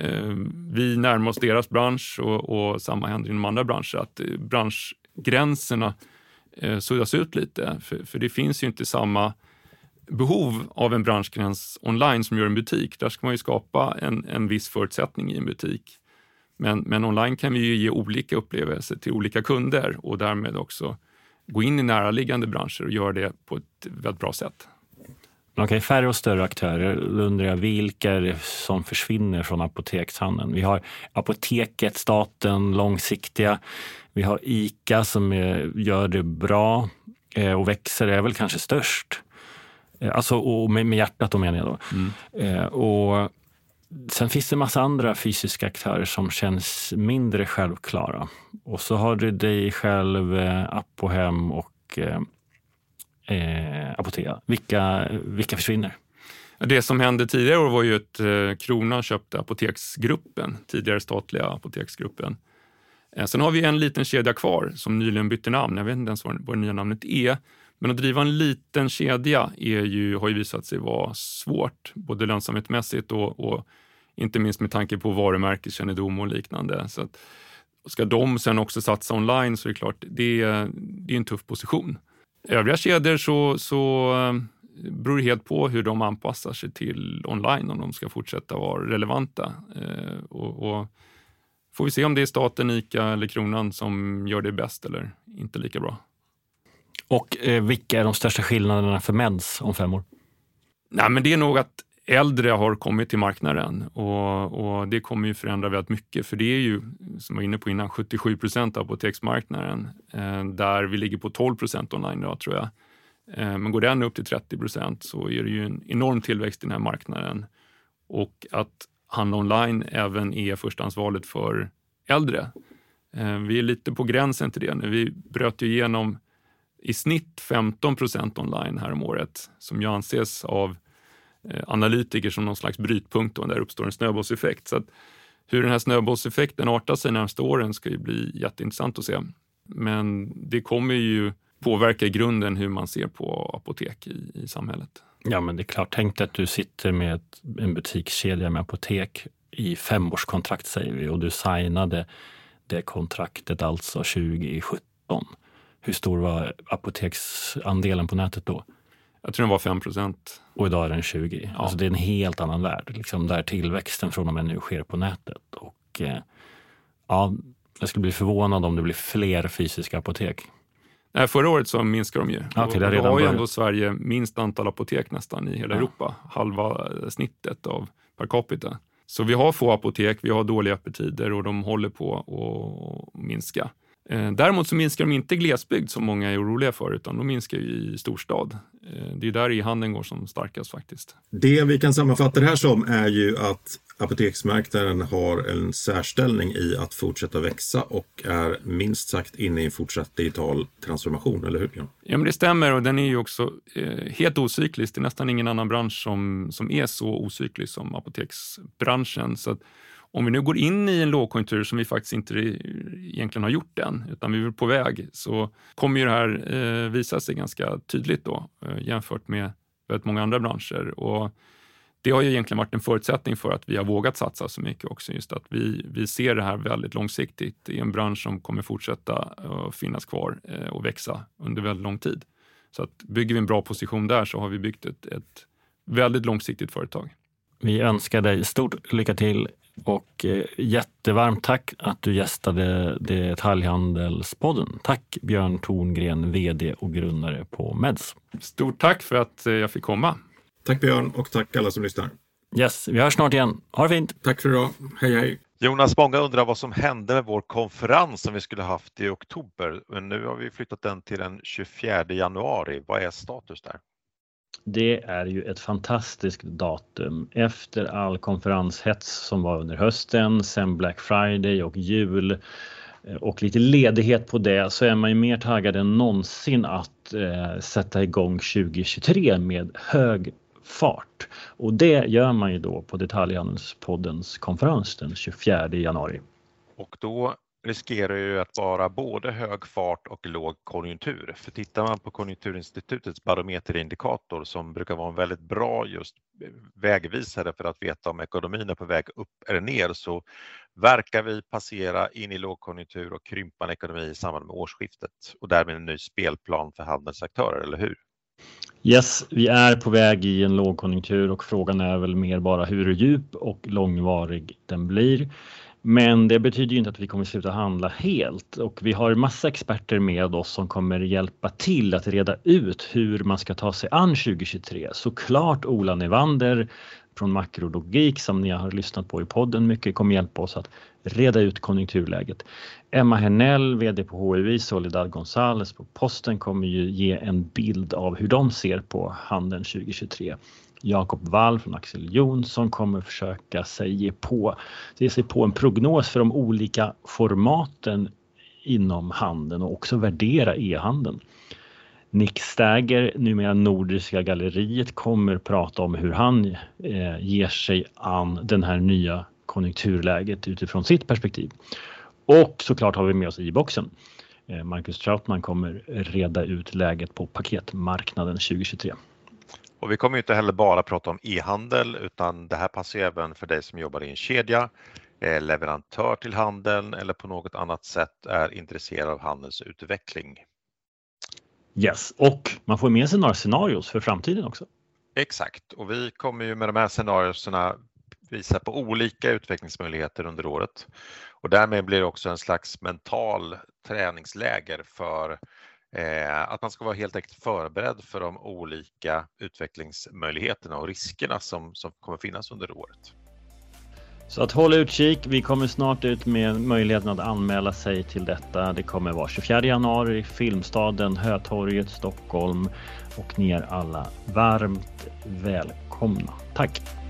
eh, Vi närmar oss deras bransch och, och, samma händer inom andra branscher, att eh, branschgränserna eh, suddas ut lite. För, för det finns ju inte samma behov av en branschgräns online som gör en butik. Där ska man ju skapa en, en viss förutsättning i en butik. Men, men online kan vi ju ge olika upplevelser till olika kunder och därmed också gå in i näraliggande branscher och göra det på ett väldigt bra sätt. Okej, okay, färre och större aktörer. Då undrar jag vilka är det som försvinner från apotekshandeln? Vi har Apoteket, staten, långsiktiga. Vi har ICA som gör det bra eh, och växer, är väl kanske störst. Eh, alltså, och med, med hjärtat då menar jag då. Mm. Eh, och Sen finns det en massa andra fysiska aktörer som känns mindre självklara. Och så har du dig själv, eh, Apohem och eh, eh, Apotea. Vilka, vilka försvinner? Det som hände tidigare år var ju att eh, Krona köpte Apoteksgruppen, tidigare statliga Apoteksgruppen. Eh, sen har vi en liten kedja kvar som nyligen bytte namn. Jag vet inte ens vad, vad det nya namnet är. Men att driva en liten kedja är ju, har ju visat sig vara svårt, både lönsamhetsmässigt och, och inte minst med tanke på varumärkeskännedom och liknande. Så att, ska de sen också satsa online så är det klart, det, det är en tuff position. Övriga kedjor så, så eh, beror det helt på hur de anpassar sig till online om de ska fortsätta vara relevanta. Eh, och, och får vi se om det är staten, ICA eller Kronan som gör det bäst eller inte lika bra. Och eh, vilka är de största skillnaderna för mens om fem år? Nej, men det är nog att äldre har kommit till marknaden och, och, det kommer ju förändra väldigt mycket för det är ju, som jag var inne på innan, 77 procent av apoteksmarknaden eh, där vi ligger på 12 procent online idag tror jag. Eh, men går den upp till 30 procent så är det ju en enorm tillväxt i den här marknaden och att handla online även är förstahandsvalet för äldre. Eh, vi är lite på gränsen till det nu. Vi bröt ju igenom i snitt 15 procent online här om året som ju anses av Eh, analytiker som någon slags brytpunkt och där uppstår en snöbollseffekt. Så att hur den här snöbollseffekten artar sig närmsta åren ska ju bli jätteintressant att se. Men det kommer ju påverka i grunden hur man ser på apotek i, i samhället. Ja, men det är klart. Tänk dig att du sitter med en butikskedja med apotek i femårskontrakt säger vi och du signade det kontraktet alltså 2017. Hur stor var apoteksandelen på nätet då? Jag tror den var 5 procent. Och idag är den 20. Ja. Alltså det är en helt annan värld, liksom, där tillväxten från och med nu sker på nätet. Och, eh, ja, jag skulle bli förvånad om det blir fler fysiska apotek. Nej, förra året så minskade de ju. Okay, det har ju ändå Sverige minst antal apotek nästan i hela ja. Europa. Halva snittet av per capita. Så vi har få apotek, vi har dåliga öppettider och de håller på att minska. Eh, däremot så minskar de inte glesbygd som många är oroliga för, utan de minskar i storstad. Eh, det är där e-handeln går som starkast faktiskt. Det vi kan sammanfatta det här som är ju att apoteksmarknaden har en särställning i att fortsätta växa och är minst sagt inne i en fortsatt digital transformation, eller hur Björn? Ja, men det stämmer och den är ju också eh, helt ocyklisk. Det är nästan ingen annan bransch som, som är så ocyklisk som apoteksbranschen. Så att, om vi nu går in i en lågkonjunktur som vi faktiskt inte egentligen har gjort än, utan vi är på väg, så kommer ju det här eh, visa sig ganska tydligt då eh, jämfört med väldigt många andra branscher. Och det har ju egentligen varit en förutsättning för att vi har vågat satsa så mycket också. Just att vi, vi ser det här väldigt långsiktigt i en bransch som kommer fortsätta eh, finnas kvar eh, och växa under väldigt lång tid. Så att bygger vi en bra position där så har vi byggt ett, ett väldigt långsiktigt företag. Vi önskar dig stort lycka till och eh, jättevarmt tack att du gästade Detaljhandelspodden. Tack Björn Torngren, VD och grundare på Meds. Stort tack för att eh, jag fick komma. Tack Björn och tack alla som lyssnar. Yes, vi hörs snart igen. Ha det fint! Tack för idag. Hej hej! Jonas, många undrar vad som hände med vår konferens som vi skulle haft i oktober. Men nu har vi flyttat den till den 24 januari. Vad är status där? Det är ju ett fantastiskt datum. Efter all konferenshets som var under hösten, sen Black Friday och jul eh, och lite ledighet på det så är man ju mer taggad än någonsin att eh, sätta igång 2023 med hög fart. Och det gör man ju då på Detaljhandelspoddens konferens den 24 januari. Och då riskerar ju att vara både hög fart och låg konjunktur. För tittar man på Konjunkturinstitutets barometerindikator som brukar vara en väldigt bra just vägvisare för att veta om ekonomin är på väg upp eller ner så verkar vi passera in i lågkonjunktur och krympande ekonomi i samband med årsskiftet och därmed en ny spelplan för handelsaktörer, eller hur? Yes, vi är på väg i en lågkonjunktur och frågan är väl mer bara hur djup och långvarig den blir. Men det betyder ju inte att vi kommer sluta handla helt och vi har massa experter med oss som kommer hjälpa till att reda ut hur man ska ta sig an 2023. Såklart Ola Nevander från Makrologik som ni har lyssnat på i podden mycket kommer hjälpa oss att reda ut konjunkturläget. Emma Hernell, VD på HUI, Soledad Gonzales på Posten kommer ju ge en bild av hur de ser på handeln 2023. Jakob Wall från Axel Jonsson kommer försöka sig på, ge sig på en prognos för de olika formaten inom handeln och också värdera e-handeln. Nick Stagger, numera Nordiska galleriet, kommer prata om hur han eh, ger sig an den här nya konjunkturläget utifrån sitt perspektiv. Och såklart har vi med oss i boxen. Eh, Marcus Trautman kommer reda ut läget på paketmarknaden 2023. Och vi kommer inte heller bara prata om e-handel utan det här passar även för dig som jobbar i en kedja, är leverantör till handeln eller på något annat sätt är intresserad av handelsutveckling. Yes, och man får med sig några scenarios för framtiden också. Exakt, och vi kommer ju med de här scenarierna visa på olika utvecklingsmöjligheter under året. Och därmed blir det också en slags mental träningsläger för Eh, Eh, att man ska vara helt enkelt förberedd för de olika utvecklingsmöjligheterna och riskerna som, som kommer finnas under året. Så att håll utkik. Vi kommer snart ut med möjligheten att anmäla sig till detta. Det kommer vara 24 januari, Filmstaden, Hötorget, Stockholm och ni är alla varmt välkomna. Tack!